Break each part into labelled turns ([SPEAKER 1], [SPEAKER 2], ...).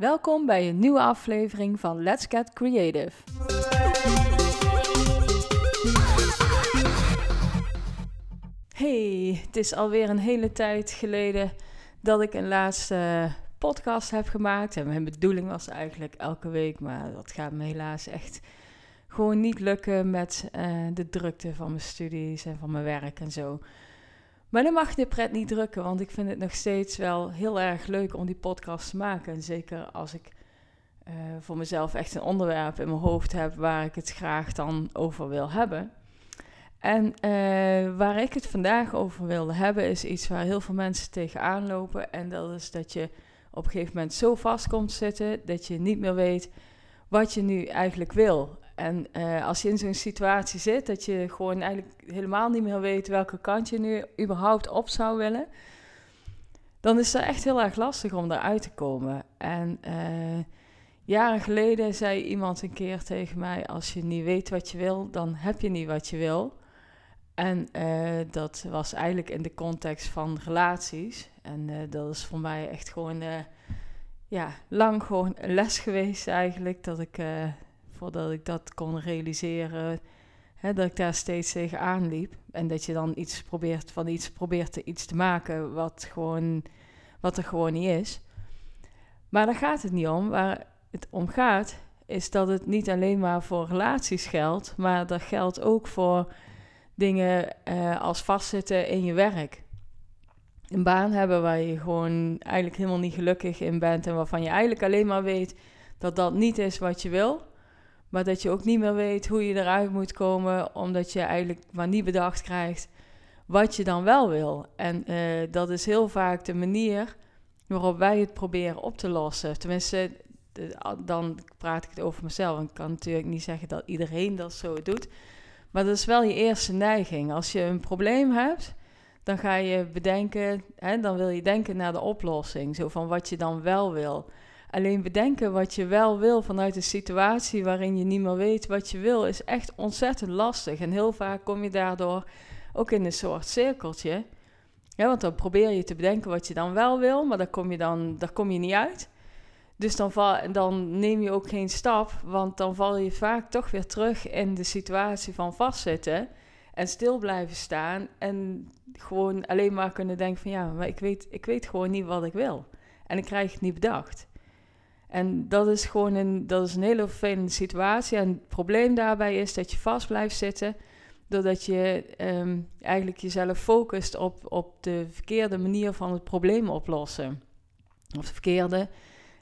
[SPEAKER 1] Welkom bij een nieuwe aflevering van Let's Get Creative. Hey, het is alweer een hele tijd geleden dat ik een laatste podcast heb gemaakt. En mijn bedoeling was eigenlijk elke week, maar dat gaat me helaas echt gewoon niet lukken met uh, de drukte van mijn studies en van mijn werk en zo. Maar dan mag de pret niet drukken, want ik vind het nog steeds wel heel erg leuk om die podcast te maken. En zeker als ik uh, voor mezelf echt een onderwerp in mijn hoofd heb waar ik het graag dan over wil hebben. En uh, waar ik het vandaag over wilde hebben, is iets waar heel veel mensen tegenaan lopen. En dat is dat je op een gegeven moment zo vast komt zitten dat je niet meer weet wat je nu eigenlijk wil. En uh, als je in zo'n situatie zit, dat je gewoon eigenlijk helemaal niet meer weet welke kant je nu überhaupt op zou willen, dan is het echt heel erg lastig om eruit te komen. En uh, jaren geleden zei iemand een keer tegen mij: Als je niet weet wat je wil, dan heb je niet wat je wil. En uh, dat was eigenlijk in de context van relaties. En dat is voor mij echt gewoon ja, lang gewoon een les geweest eigenlijk. Dat ik voordat ik dat kon realiseren, hè, dat ik daar steeds tegenaan liep. En dat je dan iets probeert van iets probeert te, iets te maken wat, gewoon, wat er gewoon niet is. Maar daar gaat het niet om. Waar het om gaat, is dat het niet alleen maar voor relaties geldt, maar dat geldt ook voor dingen eh, als vastzitten in je werk. Een baan hebben waar je gewoon eigenlijk helemaal niet gelukkig in bent en waarvan je eigenlijk alleen maar weet dat dat niet is wat je wil. Maar dat je ook niet meer weet hoe je eruit moet komen, omdat je eigenlijk maar niet bedacht krijgt wat je dan wel wil. En uh, dat is heel vaak de manier waarop wij het proberen op te lossen. Tenminste, dan praat ik het over mezelf. Ik kan natuurlijk niet zeggen dat iedereen dat zo doet. Maar dat is wel je eerste neiging. Als je een probleem hebt, dan ga je bedenken, hè, dan wil je denken naar de oplossing. Zo van wat je dan wel wil. Alleen bedenken wat je wel wil vanuit een situatie waarin je niet meer weet wat je wil, is echt ontzettend lastig. En heel vaak kom je daardoor ook in een soort cirkeltje. Ja, want dan probeer je te bedenken wat je dan wel wil, maar daar kom je dan daar kom je niet uit. Dus dan, val, dan neem je ook geen stap, want dan val je vaak toch weer terug in de situatie van vastzitten en stil blijven staan en gewoon alleen maar kunnen denken van ja, maar ik weet, ik weet gewoon niet wat ik wil. En ik krijg het niet bedacht. En dat is gewoon een, dat is een hele vervelende situatie. En het probleem daarbij is dat je vast blijft zitten. Doordat je um, eigenlijk jezelf focust op, op de verkeerde manier van het probleem oplossen. Of de verkeerde.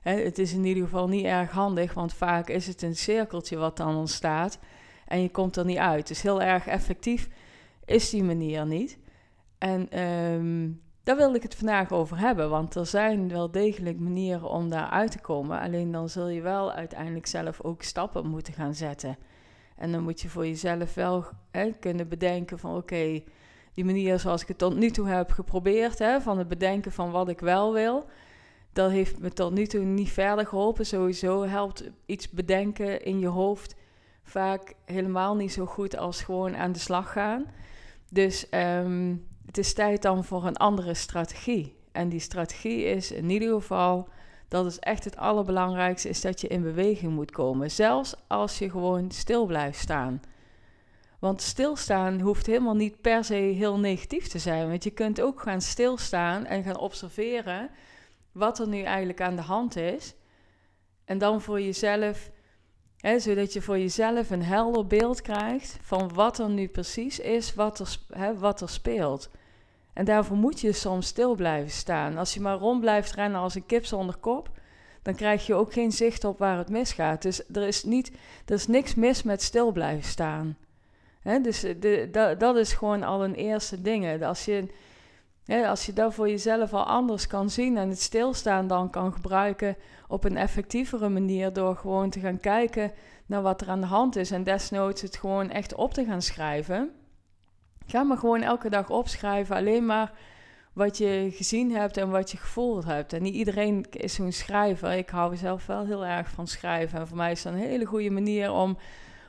[SPEAKER 1] Hè, het is in ieder geval niet erg handig, want vaak is het een cirkeltje wat dan ontstaat. En je komt er niet uit. Dus heel erg effectief is die manier niet. En um, daar wilde ik het vandaag over hebben, want er zijn wel degelijk manieren om daar uit te komen. Alleen dan zul je wel uiteindelijk zelf ook stappen moeten gaan zetten. En dan moet je voor jezelf wel hè, kunnen bedenken van oké, die manier zoals ik het tot nu toe heb geprobeerd, hè, van het bedenken van wat ik wel wil, dat heeft me tot nu toe niet verder geholpen. Sowieso helpt iets bedenken in je hoofd vaak helemaal niet zo goed als gewoon aan de slag gaan. Dus um, het is tijd dan voor een andere strategie. En die strategie is in ieder geval, dat is echt het allerbelangrijkste, is dat je in beweging moet komen. Zelfs als je gewoon stil blijft staan. Want stilstaan hoeft helemaal niet per se heel negatief te zijn. Want je kunt ook gaan stilstaan en gaan observeren wat er nu eigenlijk aan de hand is. En dan voor jezelf, hè, zodat je voor jezelf een helder beeld krijgt van wat er nu precies is, wat er, hè, wat er speelt. En daarvoor moet je soms stil blijven staan. Als je maar rond blijft rennen als een kip zonder kop, dan krijg je ook geen zicht op waar het misgaat. Dus er is, niet, er is niks mis met stil blijven staan. dus de, dat is gewoon al een eerste ding. Als je, als je dat voor jezelf al anders kan zien en het stilstaan dan kan gebruiken op een effectievere manier door gewoon te gaan kijken naar wat er aan de hand is en desnoods het gewoon echt op te gaan schrijven Ga maar gewoon elke dag opschrijven. Alleen maar wat je gezien hebt en wat je gevoeld hebt. En niet iedereen is zo'n schrijver. Ik hou zelf wel heel erg van schrijven. En voor mij is dat een hele goede manier om,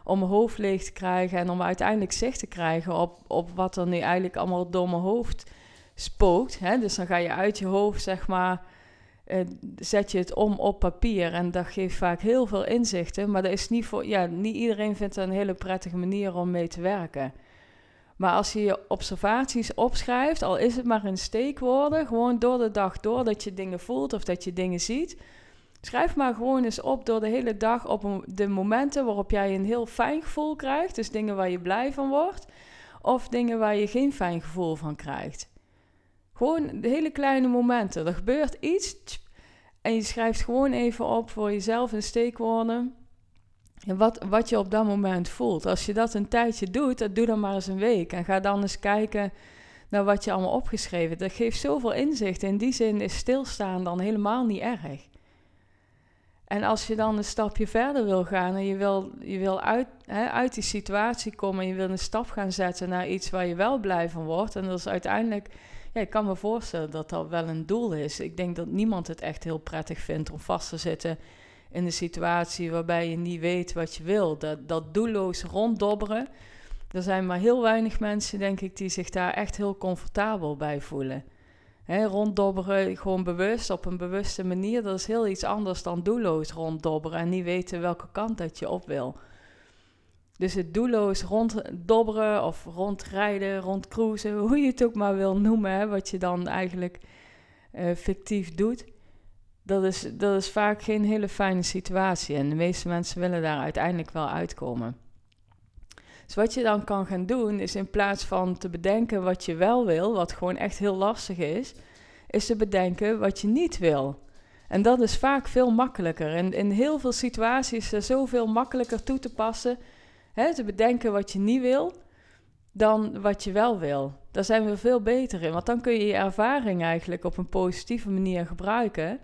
[SPEAKER 1] om mijn hoofd leeg te krijgen. En om uiteindelijk zicht te krijgen op, op wat er nu eigenlijk allemaal door mijn hoofd spookt. Hè? Dus dan ga je uit je hoofd, zeg maar, eh, zet je het om op papier. En dat geeft vaak heel veel inzichten. Maar dat is niet voor, ja, niet iedereen vindt dat een hele prettige manier om mee te werken. Maar als je je observaties opschrijft, al is het maar in steekwoorden, gewoon door de dag door dat je dingen voelt of dat je dingen ziet. Schrijf maar gewoon eens op door de hele dag op de momenten waarop jij een heel fijn gevoel krijgt. Dus dingen waar je blij van wordt. Of dingen waar je geen fijn gevoel van krijgt. Gewoon de hele kleine momenten. Er gebeurt iets en je schrijft gewoon even op voor jezelf in steekwoorden. En wat, wat je op dat moment voelt. Als je dat een tijdje doet, dat doe dan maar eens een week. En ga dan eens kijken naar wat je allemaal opgeschreven hebt. Dat geeft zoveel inzicht. In die zin is stilstaan dan helemaal niet erg. En als je dan een stapje verder wil gaan en je wil, je wil uit, hè, uit die situatie komen en je wil een stap gaan zetten naar iets waar je wel blij van wordt. En dat is uiteindelijk, ja, ik kan me voorstellen dat dat wel een doel is. Ik denk dat niemand het echt heel prettig vindt om vast te zitten in een situatie waarbij je niet weet wat je wil. Dat, dat doelloos ronddobberen. Er zijn maar heel weinig mensen, denk ik, die zich daar echt heel comfortabel bij voelen. He, ronddobberen, gewoon bewust, op een bewuste manier, dat is heel iets anders dan doelloos ronddobberen en niet weten welke kant dat je op wil. Dus het doelloos ronddobberen of rondrijden, rondcruisen, hoe je het ook maar wil noemen, wat je dan eigenlijk uh, fictief doet, dat is, dat is vaak geen hele fijne situatie. En de meeste mensen willen daar uiteindelijk wel uitkomen. Dus wat je dan kan gaan doen, is in plaats van te bedenken wat je wel wil, wat gewoon echt heel lastig is, is te bedenken wat je niet wil. En dat is vaak veel makkelijker. En in heel veel situaties is er zoveel makkelijker toe te passen, hè, te bedenken wat je niet wil, dan wat je wel wil. Daar zijn we veel beter in, want dan kun je je ervaring eigenlijk op een positieve manier gebruiken.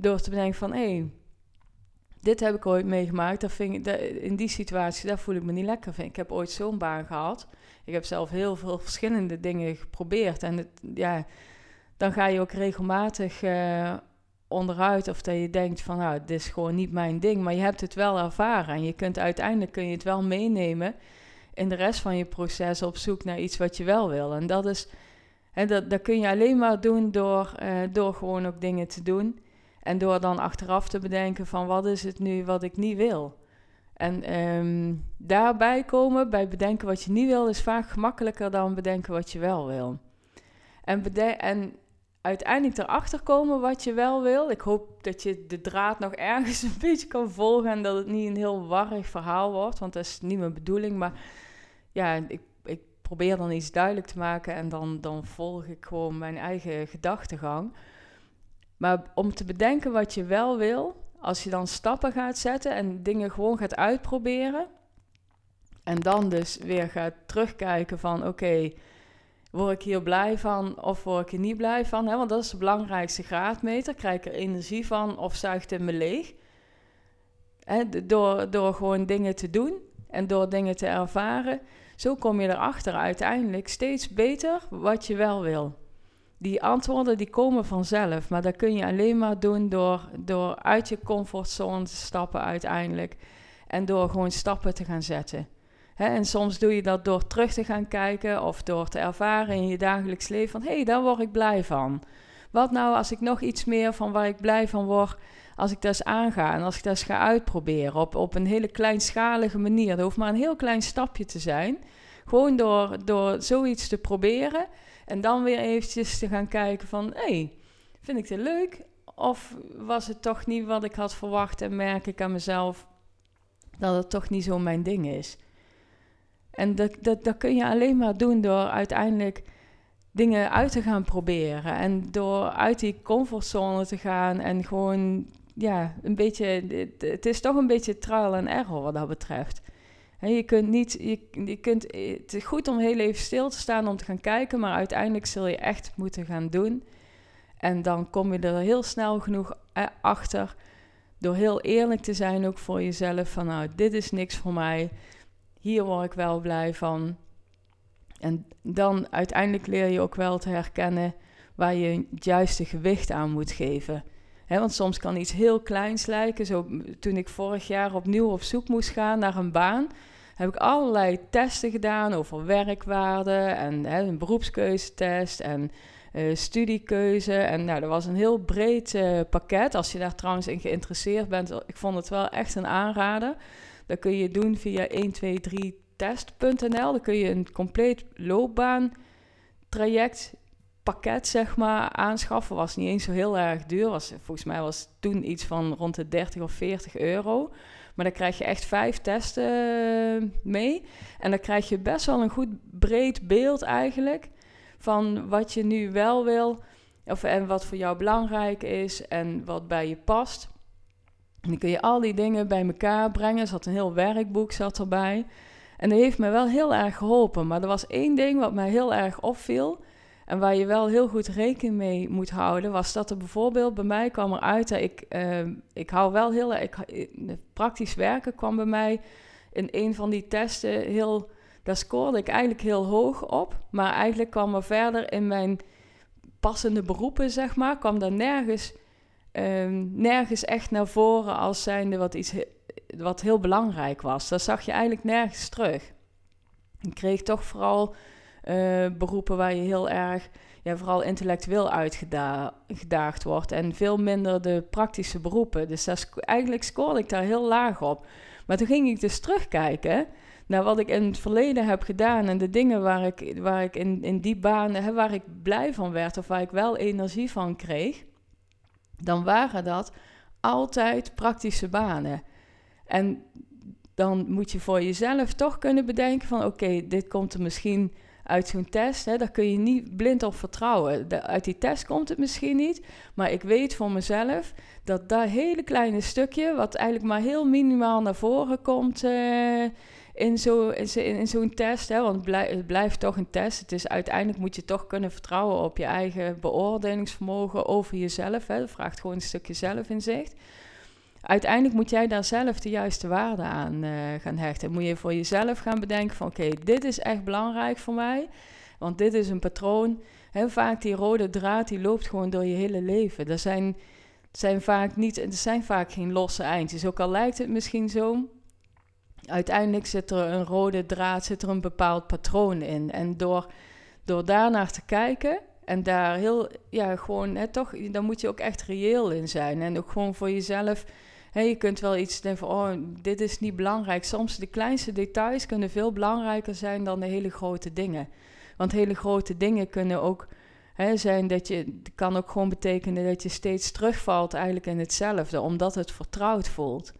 [SPEAKER 1] Door te bedenken van, hé, dit heb ik ooit meegemaakt. Dat vind ik, in die situatie, daar voel ik me niet lekker van. Ik heb ooit zo'n baan gehad. Ik heb zelf heel veel verschillende dingen geprobeerd. En het, ja, dan ga je ook regelmatig uh, onderuit of dat je denkt van, nou, dit is gewoon niet mijn ding. Maar je hebt het wel ervaren en je kunt uiteindelijk kun je het wel meenemen in de rest van je proces op zoek naar iets wat je wel wil. En dat is, dat, dat kun je alleen maar doen door, uh, door gewoon ook dingen te doen. En door dan achteraf te bedenken van wat is het nu wat ik niet wil. En um, daarbij komen, bij bedenken wat je niet wil, is vaak gemakkelijker dan bedenken wat je wel wil. En, en uiteindelijk erachter komen wat je wel wil. Ik hoop dat je de draad nog ergens een beetje kan volgen en dat het niet een heel warrig verhaal wordt, want dat is niet mijn bedoeling. Maar ja, ik, ik probeer dan iets duidelijk te maken en dan, dan volg ik gewoon mijn eigen gedachtegang. Maar om te bedenken wat je wel wil, als je dan stappen gaat zetten en dingen gewoon gaat uitproberen. En dan dus weer gaat terugkijken van oké, word ik hier blij van of word ik er niet blij van? Hè? Want dat is de belangrijkste graadmeter. Krijg ik er energie van of zuigt het me leeg? Hè? Door, door gewoon dingen te doen en door dingen te ervaren. Zo kom je erachter uiteindelijk steeds beter wat je wel wil die antwoorden die komen vanzelf, maar dat kun je alleen maar doen door, door uit je comfortzone te stappen uiteindelijk. En door gewoon stappen te gaan zetten. en soms doe je dat door terug te gaan kijken of door te ervaren in je dagelijks leven van hé, hey, daar word ik blij van. Wat nou als ik nog iets meer van waar ik blij van word, als ik dat eens aanga en als ik dat eens ga uitproberen op, op een hele kleinschalige manier. Dat hoeft maar een heel klein stapje te zijn. Gewoon door, door zoiets te proberen en dan weer eventjes te gaan kijken van, hé, hey, vind ik dit leuk? Of was het toch niet wat ik had verwacht en merk ik aan mezelf dat het toch niet zo mijn ding is? En dat, dat, dat kun je alleen maar doen door uiteindelijk dingen uit te gaan proberen. En door uit die comfortzone te gaan en gewoon, ja, een beetje, het, het is toch een beetje trial en error wat dat betreft je kunt niet, je, je kunt, het is goed om heel even stil te staan om te gaan kijken, maar uiteindelijk zul je echt moeten gaan doen. En dan kom je er heel snel genoeg eh, achter, door heel eerlijk te zijn ook voor jezelf, van nou, dit is niks voor mij, hier word ik wel blij van. En dan uiteindelijk leer je ook wel te herkennen waar je het juiste gewicht aan moet geven. want soms kan iets heel kleins lijken. Zo, toen ik vorig jaar opnieuw op zoek moest gaan naar een baan, heb ik allerlei testen gedaan over werkwaarde en hè, een beroepskeuzetest en uh, studiekeuze. En nou, dat was een heel breed uh, pakket. Als je daar trouwens in geïnteresseerd bent, ik vond het wel echt een aanrader. Dat kun je doen via 123test.nl. Dan kun je een compleet loopbaantraject pakket, zeg maar, aanschaffen. Was niet eens zo heel erg duur. Was, volgens mij was toen iets van rond de 30 of 40 euro. Maar dan krijg je echt vijf testen eh, mee. En dan krijg je best wel een goed breed beeld eigenlijk van wat je nu wel wil. Of, en wat voor jou belangrijk is en wat bij je past. En dan kun je al die dingen bij elkaar brengen. Er zat een heel werkboek zat erbij. En dat heeft me wel heel erg geholpen. Maar er was één ding wat mij heel erg opviel. En waar je wel heel goed rekening mee moet houden, was dat er bijvoorbeeld bij mij kwam eruit dat ik, uh, ik hou wel heel erg, praktisch werken kwam bij mij in een van die testen heel, daar scoorde ik eigenlijk heel hoog op. Maar eigenlijk kwam er verder in mijn passende beroepen, zeg maar, kwam daar nergens, ehm, nergens echt naar voren als zijnde wat iets wat heel belangrijk was. Dat zag je eigenlijk nergens terug. Ik kreeg toch vooral uh, beroepen waar je heel erg, ja, vooral intellectueel uitgedaagd wordt. En veel minder de praktische beroepen. Dus eigenlijk scoorde ik daar heel laag op. Maar toen ging ik dus terugkijken naar wat ik in het verleden heb gedaan en de dingen waar ik, waar ik in, in die banen, waar ik blij van werd of waar ik wel energie van kreeg, dan waren dat altijd praktische banen. En dan moet je voor jezelf toch kunnen bedenken van oké, dit komt er misschien uit zo'n test, hè, daar kun je niet blind op vertrouwen. Uit die test komt het misschien niet, maar ik weet voor mezelf dat dat hele kleine stukje, wat eigenlijk maar heel minimaal naar voren komt uh, in zo'n in, in zo'n test, hè, want het, blijft toch een test. Het is uiteindelijk moet je toch kunnen vertrouwen op je eigen beoordelingsvermogen over jezelf. Hè. Dat vraagt gewoon een stukje zelfinzicht uiteindelijk moet jij daar zelf de juiste waarde aan uh, gaan hechten. Moet je voor jezelf gaan bedenken van oké, dit is echt belangrijk voor mij. Want dit is een patroon. Heel vaak die rode draad die loopt gewoon door je hele leven. Er zijn, zijn vaak niet, er zijn vaak geen losse eindjes. Ook al lijkt het misschien zo. Uiteindelijk zit er een rode draad, zit er een bepaald patroon in. En door, door daarnaar te kijken en daar heel, ja, gewoon, toch, dan moet je ook echt reëel in zijn. En ook gewoon voor jezelf je kunt wel iets denken van, oh, dit is niet belangrijk. Soms de kleinste details kunnen veel belangrijker zijn dan de hele grote dingen. Want hele grote dingen kunnen ook zijn dat je, kan ook gewoon betekenen dat je steeds terugvalt eigenlijk in hetzelfde, omdat het vertrouwd voelt.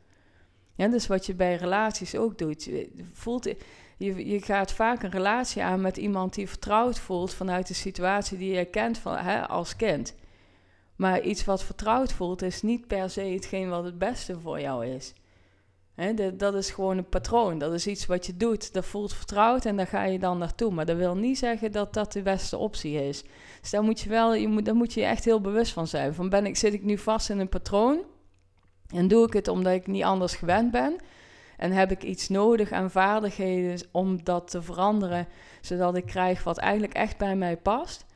[SPEAKER 1] Ja, dus wat je bij relaties ook doet. Je, voelt, je, je gaat vaak een relatie aan met iemand die vertrouwd voelt vanuit de situatie die je kent van, als kind. Maar iets wat vertrouwd voelt, is niet per se hetgeen wat het beste voor jou is. dat is gewoon een patroon. Dat is iets wat je doet. Dat voelt vertrouwd en daar ga je dan naartoe. Maar dat wil niet zeggen dat dat de beste optie is. Dus daar moet je wel, je moet, daar moet je echt heel bewust van zijn. Van ben ik, zit ik nu vast in een patroon? En doe ik het omdat ik niet anders gewend ben? En heb ik iets nodig aan vaardigheden om dat te veranderen, zodat ik krijg wat eigenlijk echt bij mij past?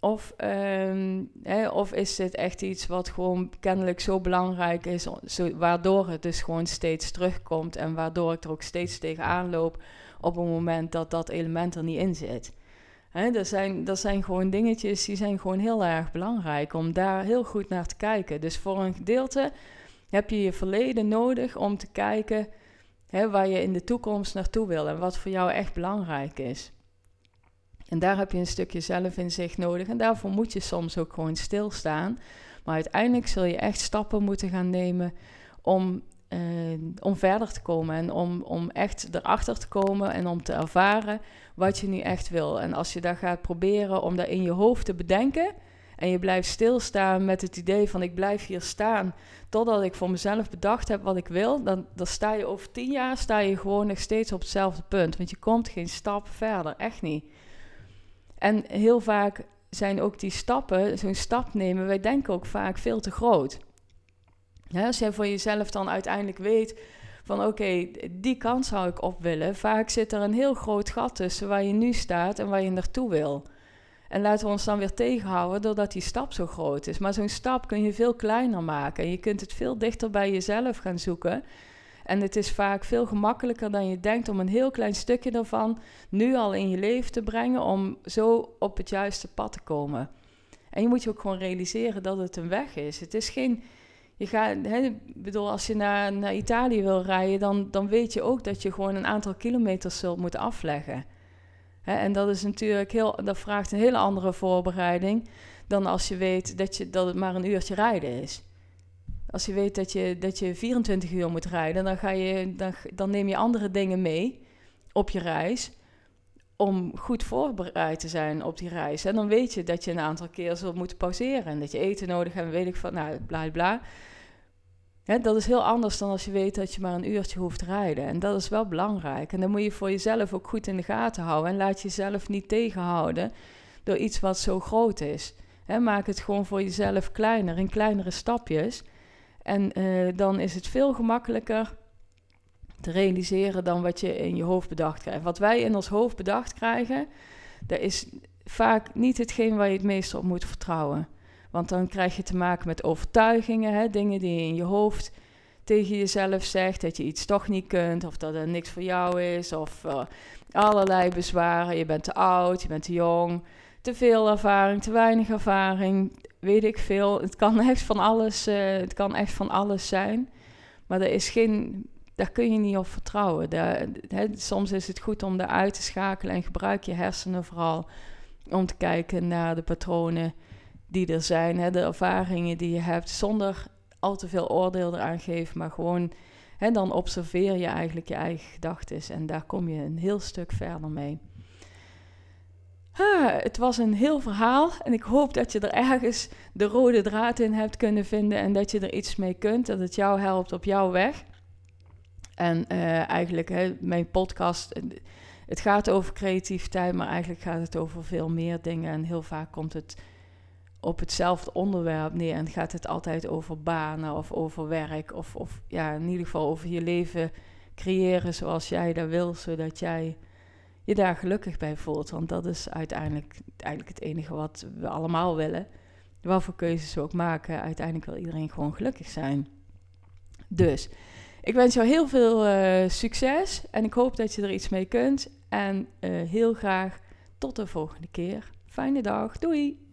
[SPEAKER 1] Of, um, hè, of is dit echt iets wat gewoon kennelijk zo belangrijk is, waardoor het dus gewoon steeds terugkomt en waardoor ik er ook steeds tegenaan loop op een moment dat dat element er niet in zit. Hè, dat, zijn, dat zijn gewoon dingetjes die zijn gewoon heel erg belangrijk om daar heel goed naar te kijken. Dus voor een gedeelte heb je je verleden nodig om te kijken hè, waar je in de toekomst naartoe wil en wat voor jou echt belangrijk is. En daar heb je een stukje zelfinzicht nodig. En daarvoor moet je soms ook gewoon stilstaan. Maar uiteindelijk zul je echt stappen moeten gaan nemen om, uh, om verder te komen. En om, om echt erachter te komen en om te ervaren wat je nu echt wil. En als je daar gaat proberen om dat in je hoofd te bedenken. En je blijft stilstaan met het idee van ik blijf hier staan totdat ik voor mezelf bedacht heb wat ik wil. Dan, dan sta je over tien jaar sta je gewoon nog steeds op hetzelfde punt. Want je komt geen stap verder, echt niet. En heel vaak zijn ook die stappen, zo'n stap nemen, wij denken ook vaak veel te groot. Ja, als jij voor jezelf dan uiteindelijk weet van oké, die kant zou ik op willen. Vaak zit er een heel groot gat tussen waar je nu staat en waar je naartoe wil. En laten we ons dan weer tegenhouden doordat die stap zo groot is. Maar zo'n stap kun je veel kleiner maken. En je kunt het veel dichter bij jezelf gaan zoeken. En het is vaak veel gemakkelijker dan je denkt om een heel klein stukje daarvan nu al in je leven te brengen, om zo op het juiste pad te komen. En je moet je ook gewoon realiseren dat het een weg is. Het is geen. Je gaat, bedoel, als je naar, naar Italië wil rijden, dan, dan weet je ook dat je gewoon een aantal kilometers zult moeten afleggen. En dat is natuurlijk heel, dat vraagt een hele andere voorbereiding dan als je weet dat, je, dat het maar een uurtje rijden is. Als je weet dat je, dat je 24 uur moet rijden, dan, ga je, dan, dan neem je andere dingen mee op je reis om goed voorbereid te zijn op die reis. En dan weet je dat je een aantal keer zult moeten pauzeren en dat je eten nodig hebt, weet ik van, nou, bla bla. dat is heel anders dan als je weet dat je maar een uurtje hoeft te rijden. En dat is wel belangrijk. En dan moet je voor jezelf ook goed in de gaten houden. En laat jezelf niet tegenhouden door iets wat zo groot is. maak het gewoon voor jezelf kleiner, in kleinere stapjes. En uh, dan is het veel gemakkelijker te realiseren dan wat je in je hoofd bedacht krijgt. Wat wij in ons hoofd bedacht krijgen, dat is vaak niet hetgeen waar je het meest op moet vertrouwen. Want dan krijg je te maken met overtuigingen, hè, dingen die je in je hoofd tegen jezelf zegt, dat je iets toch niet kunt, of dat er niks voor jou is, of uh, allerlei bezwaren. Je bent te oud, je bent te jong, te veel ervaring, te weinig ervaring, weet ik veel. Het kan echt van alles, uh, het kan echt van alles zijn. Maar er is geen daar kun je niet op vertrouwen. Daar, soms is het goed om daar uit te schakelen en gebruik je hersenen vooral om te kijken naar de patronen die er zijn, de ervaringen die je hebt, zonder al te veel oordeel eraan geven, maar gewoon, hè, dan observeer je eigenlijk je eigen gedachten en daar kom je een heel stuk verder mee. Het was een heel verhaal en ik hoop dat je er ergens de rode draad in hebt kunnen vinden en dat je er iets mee kunt, dat het jou helpt op jouw weg. En uh, eigenlijk, hè, mijn podcast, eh, het gaat over creativiteit, maar eigenlijk gaat het over veel meer dingen. En heel vaak komt het op hetzelfde onderwerp neer en gaat het altijd over banen of over werk. Of, of ja, in ieder geval over je leven creëren zoals jij dat wil, zodat jij je daar gelukkig bij voelt. Want dat is uiteindelijk, eigenlijk het enige wat we allemaal willen. Wat voor keuzes we ook maken, uiteindelijk wil iedereen gewoon gelukkig zijn. Dus ik wens jou heel veel uh, succes en ik hoop dat je er iets mee kunt. En uh, heel graag tot de volgende keer. Fijne dag. Doei!